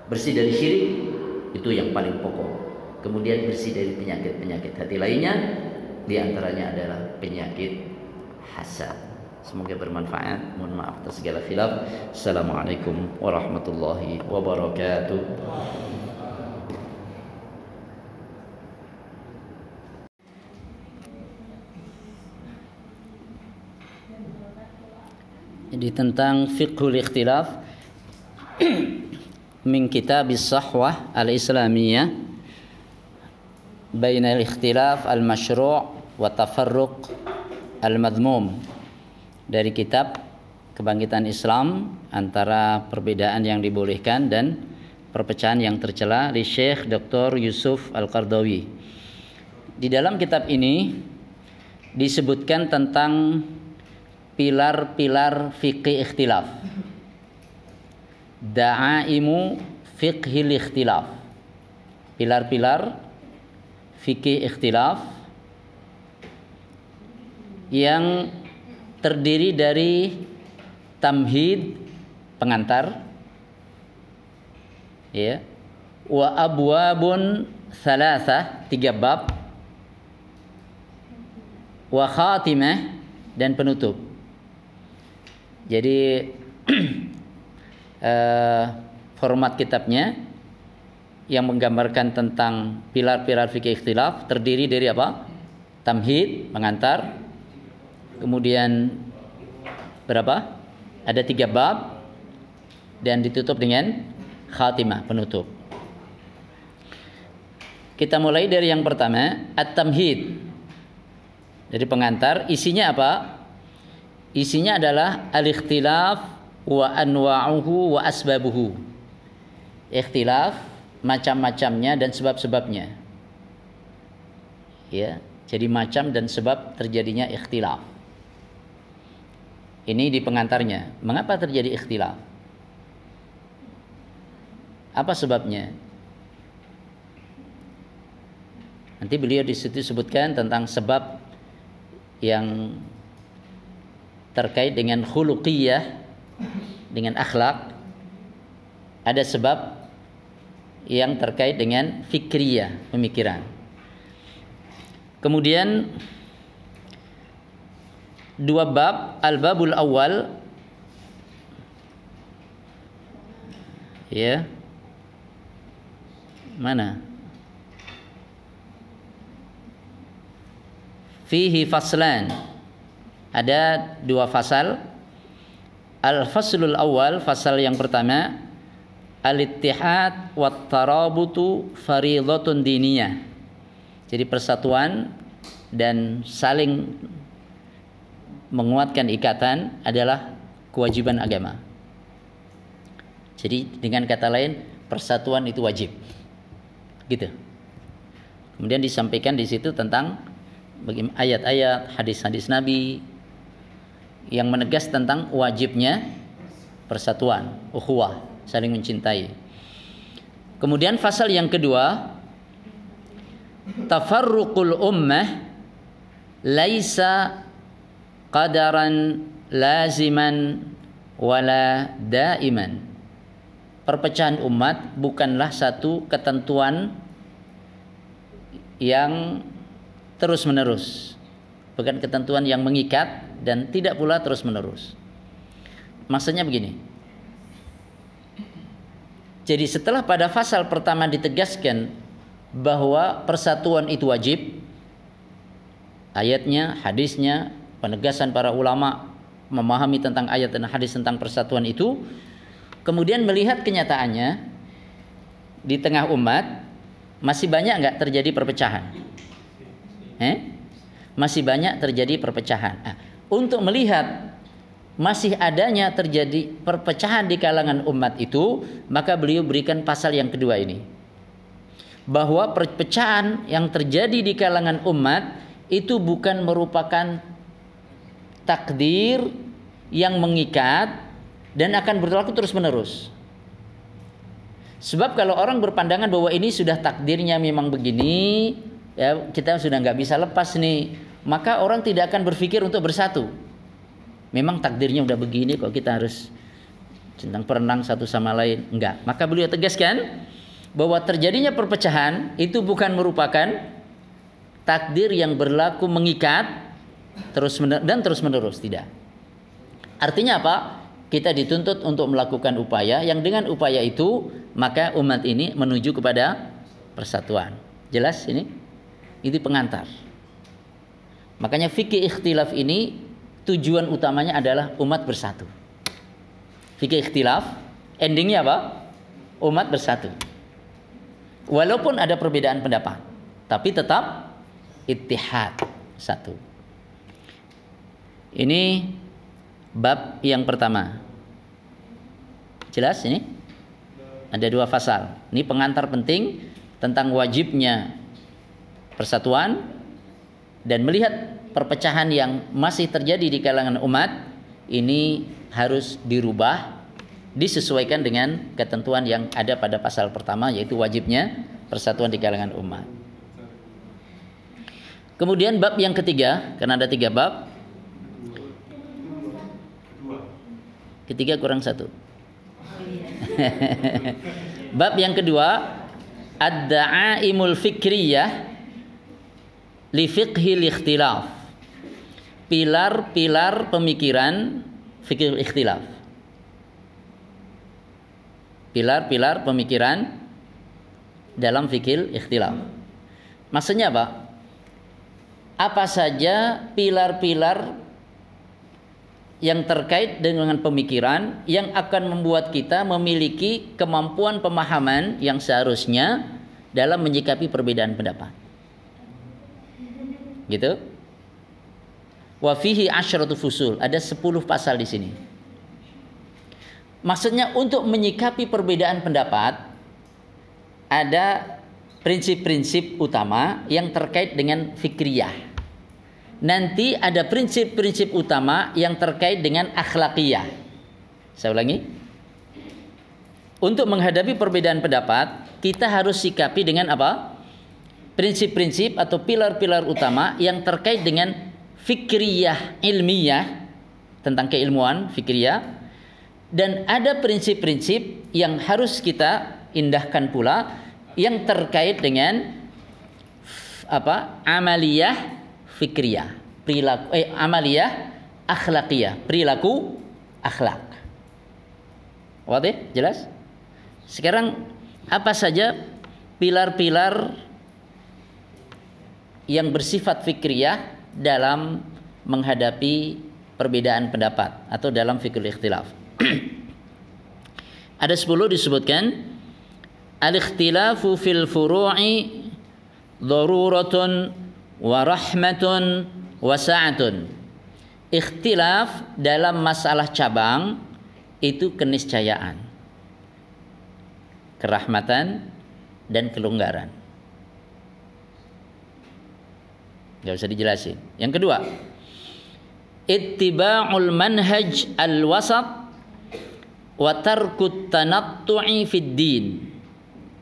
Bersih dari syirik itu yang paling pokok. Kemudian bersih dari penyakit-penyakit hati lainnya, di antaranya adalah penyakit hasad. Semoga bermanfaat. Mohon maaf atas segala khilaf. Assalamualaikum warahmatullahi wabarakatuh. Jadi tentang fiqhul ikhtilaf min kitab sahwah al-islamiyah bain al-ikhtilaf al-mashru' wa tafarruq al-madmum dari kitab kebangkitan Islam antara perbedaan yang dibolehkan dan perpecahan yang tercela di Syekh Dr. Yusuf Al-Qardawi. Di dalam kitab ini disebutkan tentang pilar-pilar fikih ikhtilaf. Da'aimu fiqhil ikhtilaf. Pilar-pilar fikih ikhtilaf yang terdiri dari tamhid pengantar ya wa abwabun salasah tiga bab wa khatimah dan penutup jadi eh, format kitabnya yang menggambarkan tentang pilar-pilar fikih ikhtilaf terdiri dari apa tamhid pengantar kemudian berapa? Ada tiga bab dan ditutup dengan khatimah penutup. Kita mulai dari yang pertama, at-tamhid. Dari pengantar, isinya apa? Isinya adalah al-ikhtilaf wa anwa'uhu wa asbabuhu. Ikhtilaf macam-macamnya dan sebab-sebabnya. Ya, jadi macam dan sebab terjadinya ikhtilaf. Ini di pengantarnya. Mengapa terjadi ikhtilaf? Apa sebabnya? Nanti beliau di situ sebutkan tentang sebab yang terkait dengan khuluqiyah dengan akhlak ada sebab yang terkait dengan fikriyah pemikiran. Kemudian dua bab al-babul awal ya. Mana? Fihi faslan. Ada dua fasal al-faslul awal fasal yang pertama al-ittihad wa tarabutu diniyah jadi persatuan dan saling menguatkan ikatan adalah kewajiban agama. Jadi dengan kata lain persatuan itu wajib. Gitu. Kemudian disampaikan di situ tentang ayat-ayat hadis-hadis Nabi yang menegas tentang wajibnya persatuan, ukhuwah, saling mencintai. Kemudian pasal yang kedua tafarruqul ummah laisa qadaran laziman wala daiman. Perpecahan umat bukanlah satu ketentuan yang terus-menerus. Bukan ketentuan yang mengikat dan tidak pula terus-menerus. Maksudnya begini. Jadi setelah pada pasal pertama ditegaskan bahwa persatuan itu wajib, ayatnya, hadisnya, penegasan para ulama memahami tentang ayat dan hadis tentang persatuan itu kemudian melihat kenyataannya di tengah umat masih banyak nggak terjadi perpecahan eh? masih banyak terjadi perpecahan nah, untuk melihat masih adanya terjadi perpecahan di kalangan umat itu maka beliau berikan pasal yang kedua ini bahwa perpecahan yang terjadi di kalangan umat itu bukan merupakan takdir yang mengikat dan akan berlaku terus-menerus. Sebab kalau orang berpandangan bahwa ini sudah takdirnya memang begini, ya kita sudah nggak bisa lepas nih, maka orang tidak akan berpikir untuk bersatu. Memang takdirnya udah begini kok kita harus tentang perenang satu sama lain, enggak. Maka beliau tegaskan bahwa terjadinya perpecahan itu bukan merupakan takdir yang berlaku mengikat terus dan terus menerus tidak. Artinya apa? Kita dituntut untuk melakukan upaya yang dengan upaya itu maka umat ini menuju kepada persatuan. Jelas ini? Ini pengantar. Makanya fikih ikhtilaf ini tujuan utamanya adalah umat bersatu. Fikih ikhtilaf endingnya apa? Umat bersatu. Walaupun ada perbedaan pendapat, tapi tetap ittihad satu. Ini bab yang pertama. Jelas ini? Ada dua pasal. Ini pengantar penting tentang wajibnya persatuan dan melihat perpecahan yang masih terjadi di kalangan umat ini harus dirubah disesuaikan dengan ketentuan yang ada pada pasal pertama yaitu wajibnya persatuan di kalangan umat. Kemudian bab yang ketiga, karena ada tiga bab. Ketiga kurang satu. bab yang kedua, ad-da'aimul fikriyah li fiqhil ikhtilaf. Pilar-pilar pemikiran fikir ikhtilaf. Pilar-pilar pemikiran dalam fikir ikhtilaf. Maksudnya apa? Apa saja pilar-pilar yang terkait dengan pemikiran yang akan membuat kita memiliki kemampuan pemahaman yang seharusnya dalam menyikapi perbedaan pendapat. Gitu? Wa fihi asyratu fusul. Ada 10 pasal di sini. Maksudnya untuk menyikapi perbedaan pendapat ada prinsip-prinsip utama yang terkait dengan fikriyah. Nanti ada prinsip-prinsip utama yang terkait dengan akhlakiyah. Saya ulangi. Untuk menghadapi perbedaan pendapat, kita harus sikapi dengan apa? Prinsip-prinsip atau pilar-pilar utama yang terkait dengan fikriyah ilmiah tentang keilmuan fikriyah dan ada prinsip-prinsip yang harus kita indahkan pula yang terkait dengan apa amaliyah fikriyah perilaku eh amaliyah akhlakiyah perilaku akhlak Wadih? Jelas? Sekarang apa saja pilar-pilar yang bersifat fikriyah dalam menghadapi perbedaan pendapat atau dalam fikir ikhtilaf. Ada 10 disebutkan al-ikhtilafu fil furu'i daruratun wa rahmatun wa sa'atun. Ikhtilaf dalam masalah cabang itu keniscayaan kerahmatan dan kelonggaran. Gak usah dijelasin. Yang kedua, ittiba'ul manhaj al-wasat wa tarkut tanattu'i fid din.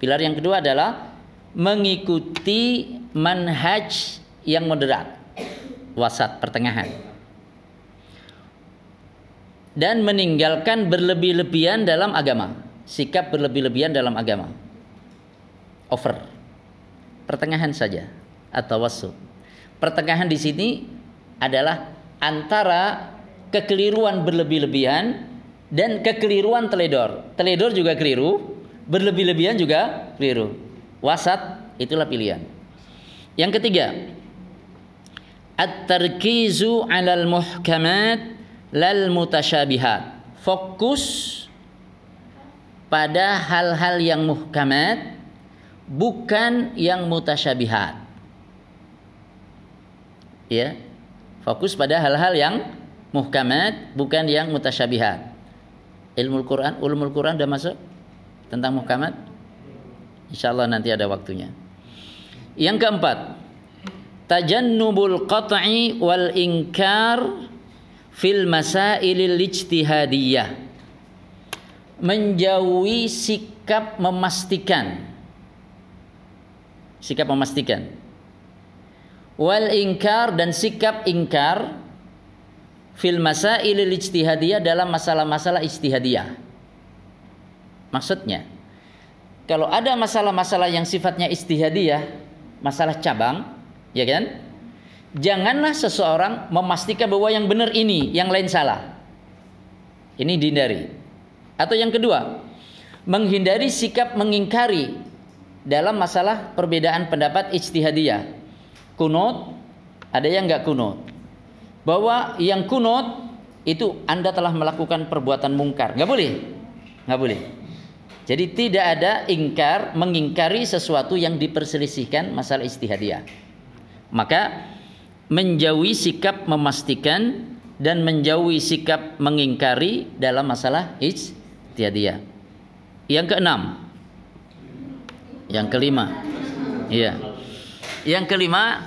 Pilar yang kedua adalah mengikuti manhaj yang moderat, wasat pertengahan. Dan meninggalkan berlebih-lebihan dalam agama sikap berlebih-lebihan dalam agama. Over. Pertengahan saja atau wasu. Pertengahan di sini adalah antara kekeliruan berlebih-lebihan dan kekeliruan teledor. Teledor juga keliru, berlebih-lebihan juga keliru. Wasat itulah pilihan. Yang ketiga, at-tarkizu 'alal muhkamat lal mutasyabihat. Fokus pada hal-hal yang muhkamat bukan yang mutasyabihat. Ya. Fokus pada hal-hal yang muhkamat bukan yang mutasyabihat. Ilmu Quran, ulumul Quran sudah masuk tentang muhkamat? Insyaallah nanti ada waktunya. Yang keempat, tajannubul qat'i wal inkar fil masailil ijtihadiyah menjauhi sikap memastikan sikap memastikan wal ingkar dan sikap ingkar fil masailil ijtihadiyah dalam masalah-masalah ijtihadiyah Maksudnya, kalau ada masalah-masalah yang sifatnya istihadiyah, masalah cabang, ya kan? Janganlah seseorang memastikan bahwa yang benar ini, yang lain salah. Ini dihindari. Atau yang kedua, menghindari sikap mengingkari dalam masalah perbedaan pendapat ijtihadiyah. Kunut, ada yang enggak kunut. Bahwa yang kunut itu Anda telah melakukan perbuatan mungkar. Enggak boleh. Enggak boleh. Jadi tidak ada ingkar mengingkari sesuatu yang diperselisihkan masalah istihadiyah. Maka menjauhi sikap memastikan dan menjauhi sikap mengingkari dalam masalah istihadiyah. Yang keenam. Yang kelima. Iya. Yang kelima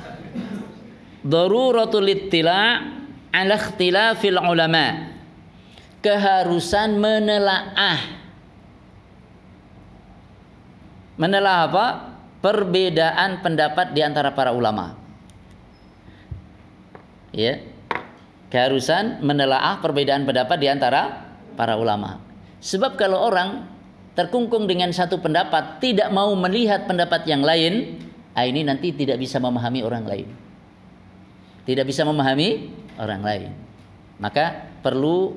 daruratul ittila' ala ikhtilafil ulama. Keharusan menelaah menelaah apa? Perbedaan pendapat di antara para ulama. Ya. Keharusan menelaah perbedaan pendapat di antara para ulama. Sebab kalau orang terkungkung dengan satu pendapat, tidak mau melihat pendapat yang lain, ah ini nanti tidak bisa memahami orang lain. Tidak bisa memahami orang lain. Maka perlu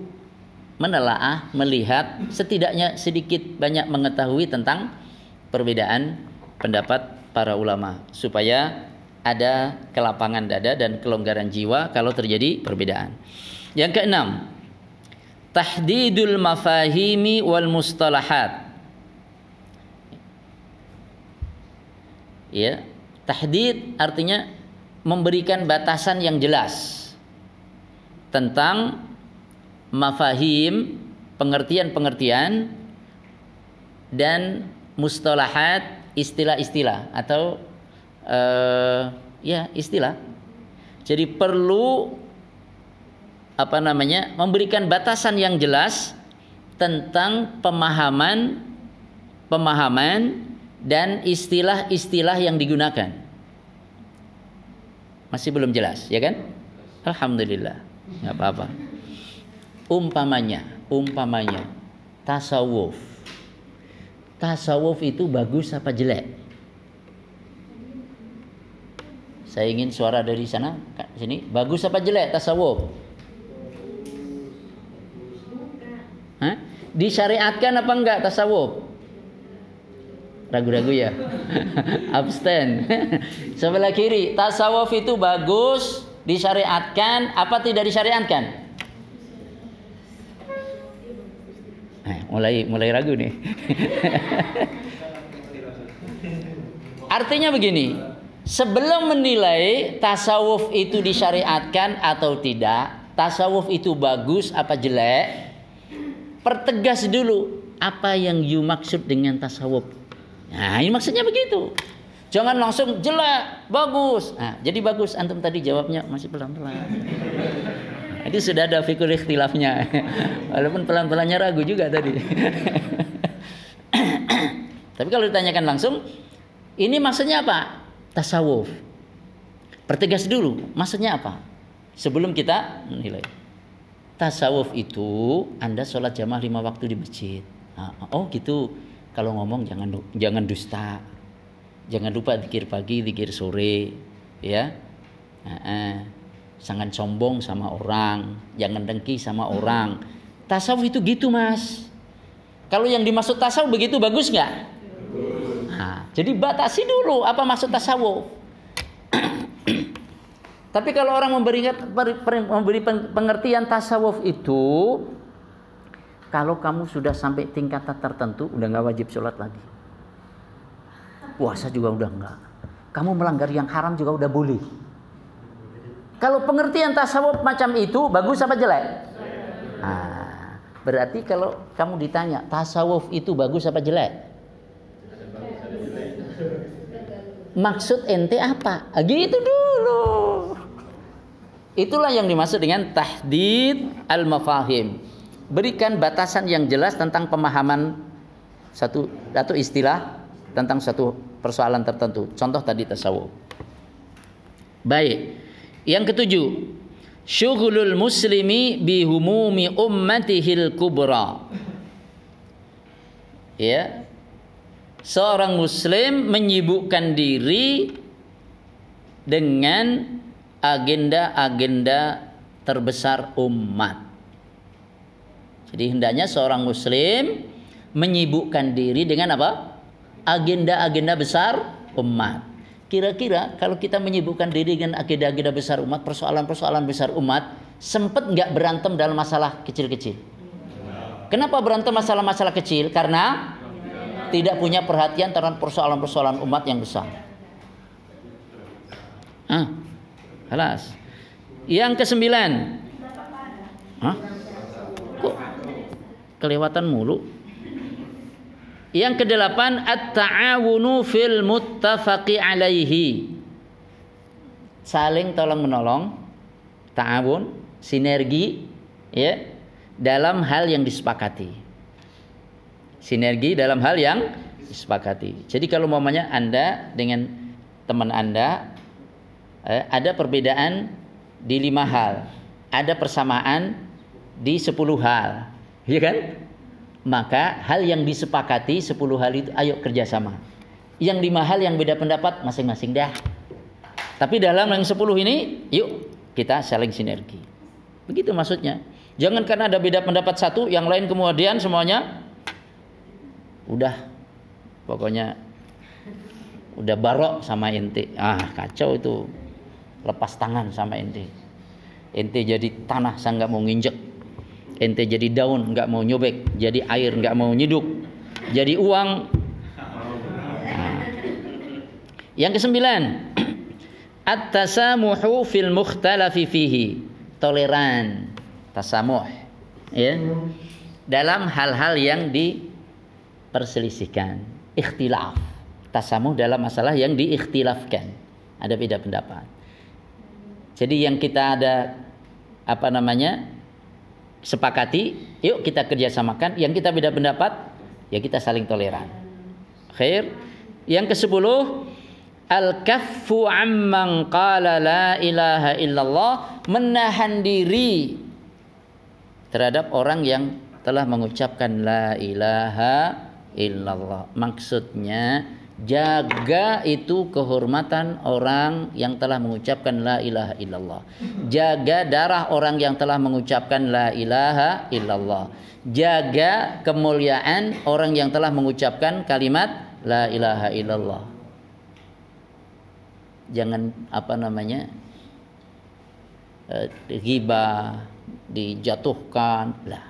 menelaah, melihat, setidaknya sedikit banyak mengetahui tentang perbedaan pendapat para ulama supaya ada kelapangan dada dan kelonggaran jiwa kalau terjadi perbedaan. Yang keenam, tahdidul mafahimi wal mustalahat. ya tahdid artinya memberikan batasan yang jelas tentang mafahim pengertian-pengertian dan mustalahat istilah-istilah atau uh, ya istilah. Jadi perlu apa namanya memberikan batasan yang jelas tentang pemahaman pemahaman dan istilah-istilah yang digunakan. Masih belum jelas, ya kan? Alhamdulillah, nggak apa-apa. Umpamanya, umpamanya tasawuf. Tasawuf itu bagus apa jelek? Saya ingin suara dari sana, sini. Bagus apa jelek tasawuf? Hah? Disyariatkan apa enggak tasawuf? Ragu-ragu ya. Abstain. Sebelah kiri tasawuf itu bagus disyariatkan apa tidak disyariatkan? Eh, mulai mulai ragu nih. Artinya begini sebelum menilai tasawuf itu disyariatkan atau tidak tasawuf itu bagus apa jelek pertegas dulu apa yang you maksud dengan tasawuf Nah, ini maksudnya begitu. Jangan langsung jelek, bagus. Nah, jadi bagus. Antum tadi jawabnya masih pelan-pelan. Nah, itu sudah ada fikir ikhtilafnya. Walaupun pelan-pelannya ragu juga tadi. Tapi kalau ditanyakan langsung, ini maksudnya apa? Tasawuf. Pertegas dulu, maksudnya apa? Sebelum kita menilai. Tasawuf itu Anda sholat jamaah lima waktu di masjid. Nah, oh gitu kalau ngomong jangan jangan dusta. Jangan lupa dikir pagi dikir sore ya. Nah, sangat sombong sama orang jangan dengki sama orang. Tasawuf itu gitu mas. Kalau yang dimaksud tasawuf begitu bagus nggak? Nah, jadi batasi dulu apa maksud tasawuf. Tapi kalau orang memberi, memberi pengertian tasawuf itu kalau kamu sudah sampai tingkatan tertentu, udah nggak wajib sholat lagi. Puasa juga udah nggak. Kamu melanggar yang haram juga udah boleh. Kalau pengertian tasawuf macam itu bagus apa jelek? Nah, berarti kalau kamu ditanya tasawuf itu bagus apa jelek? Maksud ente apa? Ah, gitu dulu. Itulah yang dimaksud dengan tahdid al-mafahim berikan batasan yang jelas tentang pemahaman satu atau istilah tentang satu persoalan tertentu. Contoh tadi tasawuf. Baik. Yang ketujuh, syughulul muslimi bihumumi ummatihil kubra. ya seorang muslim menyibukkan diri dengan agenda-agenda terbesar umat. Jadi hendaknya seorang muslim menyibukkan diri dengan apa? Agenda-agenda besar umat. Kira-kira kalau kita menyibukkan diri dengan agenda-agenda besar umat, persoalan-persoalan besar umat, sempat nggak berantem dalam masalah kecil-kecil? Kenapa berantem masalah-masalah kecil? Karena tidak punya perhatian terhadap persoalan-persoalan umat yang besar. Ah, halas. Yang kesembilan. Hah? Kelewatan mulu? Yang kedelapan at-ta'awunu fil muttafaqi alaihi. Saling tolong menolong, ta'awun, sinergi ya dalam hal yang disepakati. Sinergi dalam hal yang disepakati. Jadi kalau mamanya Anda dengan teman Anda eh, ada perbedaan di lima hal, ada persamaan di sepuluh hal, ya kan? maka hal yang disepakati 10 hal itu ayo kerjasama. Yang lima hal yang beda pendapat masing-masing dah. Tapi dalam yang 10 ini yuk kita saling sinergi. Begitu maksudnya. Jangan karena ada beda pendapat satu yang lain kemudian semuanya udah. Pokoknya udah barok sama ente ah kacau itu. Lepas tangan sama ente ente jadi tanah saya nggak mau nginjek ente jadi daun nggak mau nyobek. Jadi air nggak mau nyiduk jadi uang. Nah. yang kesembilan. At-tasamuhu fil mukhtalafi fihi. Toleran. Tasamuh. Ya. Dalam hal-hal yang diperselisihkan. Ikhtilaf. Tasamuh dalam masalah yang diikhtilafkan. Ada beda pendapat. Jadi yang kita ada apa namanya sepakati, yuk kita kerjasamakan. Yang kita beda pendapat, ya kita saling toleran. Khair. Yang ke sepuluh, al-kaffu amman qala la ilaha illallah, menahan diri terhadap orang yang telah mengucapkan la ilaha illallah. Maksudnya Jaga itu kehormatan orang yang telah mengucapkan la ilaha illallah. Jaga darah orang yang telah mengucapkan la ilaha illallah. Jaga kemuliaan orang yang telah mengucapkan kalimat la ilaha illallah. Jangan apa namanya? Eh, ghibah, dijatuhkan. Lah.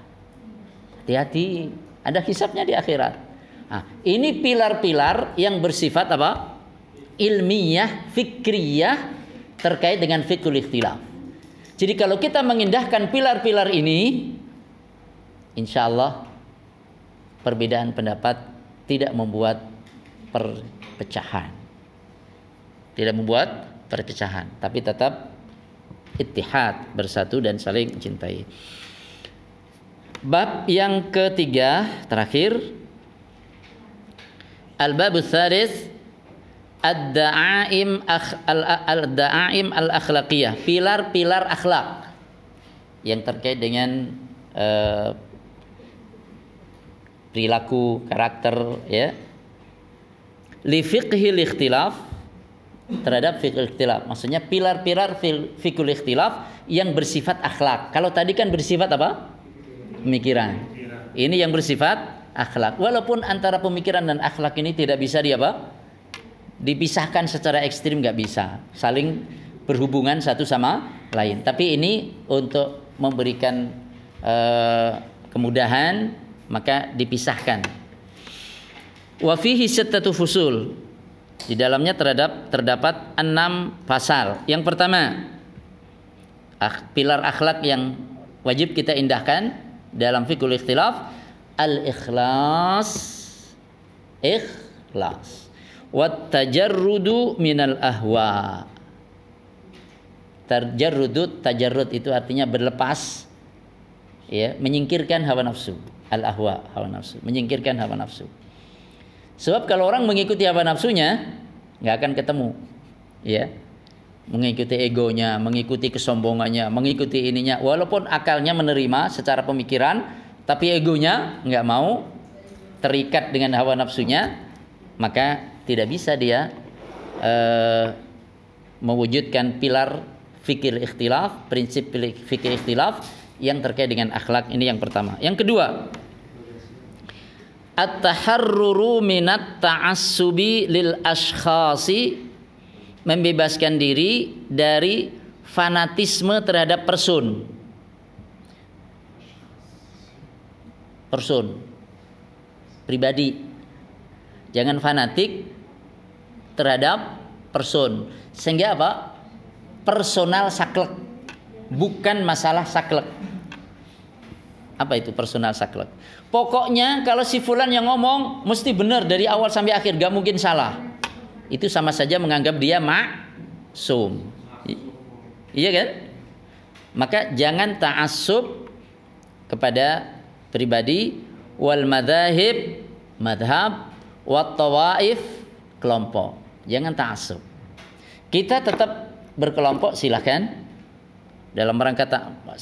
Hati-hati, ada hisapnya di akhirat. Nah, ini pilar-pilar yang bersifat apa? Ilmiah, fikriyah terkait dengan fikul ikhtilaf. Jadi kalau kita mengindahkan pilar-pilar ini, insya Allah perbedaan pendapat tidak membuat perpecahan. Tidak membuat perpecahan, tapi tetap ittihad, bersatu dan saling mencintai. Bab yang ketiga terakhir Al-bab tsalis ad-da'aim al-da'aim al-akhlaqiyah, pilar-pilar akhlak yang terkait dengan uh, perilaku, karakter ya. Li fiqhil ikhtilaf terhadap fikul ikhtilaf. Maksudnya pilar-pilar fikul ikhtilaf yang bersifat akhlak. Kalau tadi kan bersifat apa? Pemikiran. Ini yang bersifat akhlak. Walaupun antara pemikiran dan akhlak ini tidak bisa di apa? Dipisahkan secara ekstrim nggak bisa. Saling berhubungan satu sama lain. Tapi ini untuk memberikan uh, kemudahan maka dipisahkan. Wa fihi fusul. Di dalamnya terhadap terdapat enam pasal. Yang pertama, pilar akhlak yang wajib kita indahkan dalam fikul ikhtilaf al-ikhlas. Ikhlas. Wat tajarrudu minal ahwa. Tajarrudu tajarrud itu artinya berlepas. Ya menyingkirkan hawa nafsu. Al ahwa hawa nafsu. Menyingkirkan hawa nafsu. Sebab kalau orang mengikuti hawa nafsunya nggak akan ketemu. Ya. Mengikuti egonya mengikuti kesombongannya mengikuti ininya. Walaupun akalnya menerima secara pemikiran tapi egonya nggak mau terikat dengan hawa nafsunya, maka tidak bisa dia uh, mewujudkan pilar fikir ikhtilaf, prinsip fikir ikhtilaf yang terkait dengan akhlak ini yang pertama. Yang kedua, at-taharruru minat ta'assubi lil ashkhasi membebaskan diri dari fanatisme terhadap person. Person pribadi. Jangan fanatik terhadap person. Sehingga apa? Personal saklek. Bukan masalah saklek. Apa itu personal saklek? Pokoknya kalau si fulan yang ngomong mesti benar dari awal sampai akhir, gak mungkin salah. Itu sama saja menganggap dia maksum. Iya kan? Maka jangan ta'assub kepada pribadi wal madhahib madhab wat tawaif kelompok. Jangan ta'assub. Kita tetap berkelompok silahkan dalam rangka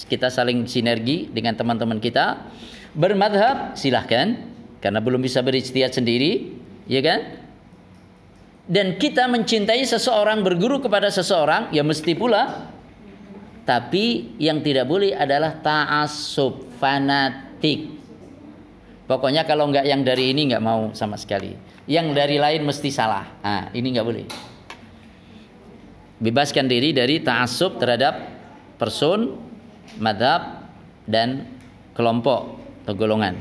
kita saling sinergi dengan teman-teman kita. Bermadhab silahkan karena belum bisa berijtihad sendiri ya kan? Dan kita mencintai seseorang berguru kepada seseorang ya mesti pula. Tapi yang tidak boleh adalah ta'assub fanatik pokoknya kalau nggak yang dari ini nggak mau sama sekali yang dari lain mesti salah ah ini nggak boleh bebaskan diri dari ta'assub terhadap person madhab dan kelompok atau golongan.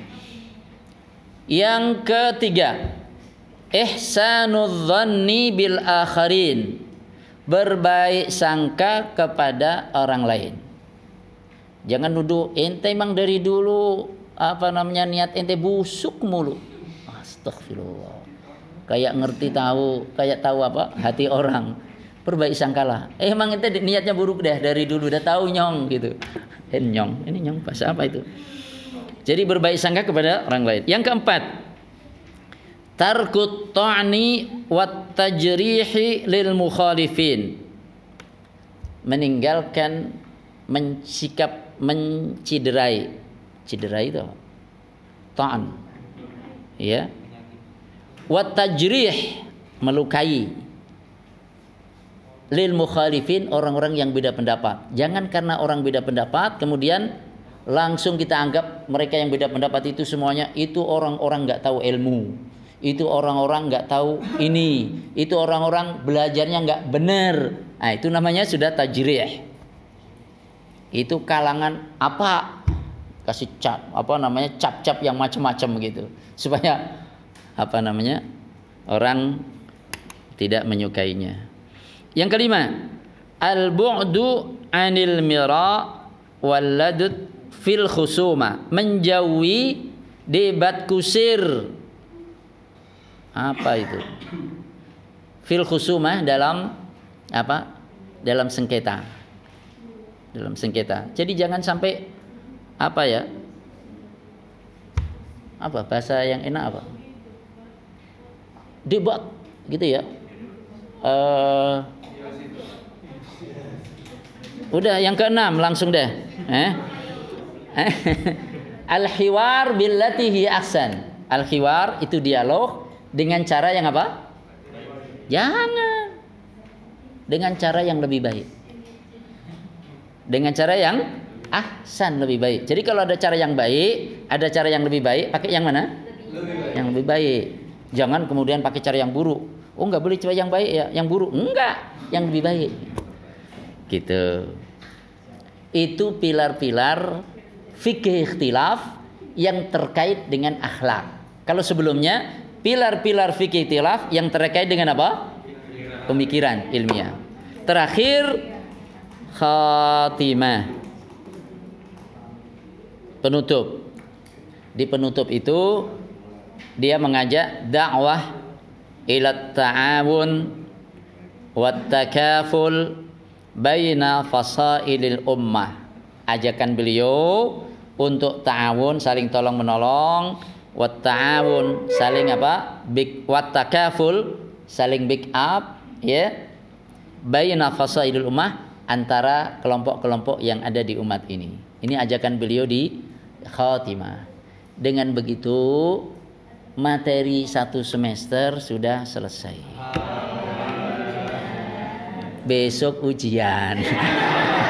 Yang ketiga, ihsanud dhanni bil akharin. Berbaik sangka kepada orang lain. Jangan nuduh ente emang dari dulu apa namanya niat ente busuk mulu. Astagfirullah. Kayak ngerti tahu, kayak tahu apa hati orang. Perbaik sangkalah. Eh emang ente niatnya buruk deh dari dulu udah tahu nyong gitu. Eh nyong, ini nyong pas apa itu? Jadi berbaik sangka kepada orang lain. Yang keempat, tarkut ta'ni wat tajrihi lil mukhalifin. Meninggalkan mensikap menciderai. Ciderai itu ta'an. Ya. Wat tajrih melukai lil mukhalifin orang-orang yang beda pendapat. Jangan karena orang beda pendapat kemudian langsung kita anggap mereka yang beda pendapat itu semuanya itu orang-orang nggak tahu ilmu itu orang-orang nggak tahu ini itu orang-orang belajarnya nggak benar nah itu namanya sudah tajrih itu kalangan apa? Kasih cap apa namanya cap-cap yang macam-macam gitu. Supaya apa namanya orang tidak menyukainya. Yang kelima al bu'du anil mira wal ladud fil khusuma. Menjauhi debat kusir. Apa itu? Fil khusuma dalam apa? Dalam sengketa dalam sengketa jadi jangan sampai apa ya apa bahasa yang enak apa debat gitu ya uh, udah yang keenam langsung deh eh Al-hiwar billati hi ahsan. Al-hiwar itu dialog dengan cara yang apa? Jangan. Dengan cara yang lebih baik. Dengan cara yang ahsan lebih baik. Jadi kalau ada cara yang baik, ada cara yang lebih baik, pakai yang mana? Lebih Yang lebih baik. Jangan kemudian pakai cara yang buruk. Oh, enggak boleh coba yang baik ya, yang buruk. Enggak, yang lebih baik. Gitu. Itu pilar-pilar fikih ikhtilaf yang terkait dengan akhlak. Kalau sebelumnya pilar-pilar fikih ikhtilaf yang terkait dengan apa? Pemikiran ilmiah. Terakhir khatimah. Penutup. Di penutup itu dia mengajak dakwah ila ta'awun wa takaful baina fasailil ummah. Ajakan beliau untuk ta'awun saling tolong menolong wat ta'awun saling apa big wat takaful saling big up ya bayna fasaidul ummah antara kelompok-kelompok yang ada di umat ini. Ini ajakan beliau di khatimah. Dengan begitu materi satu semester sudah selesai. Besok ujian.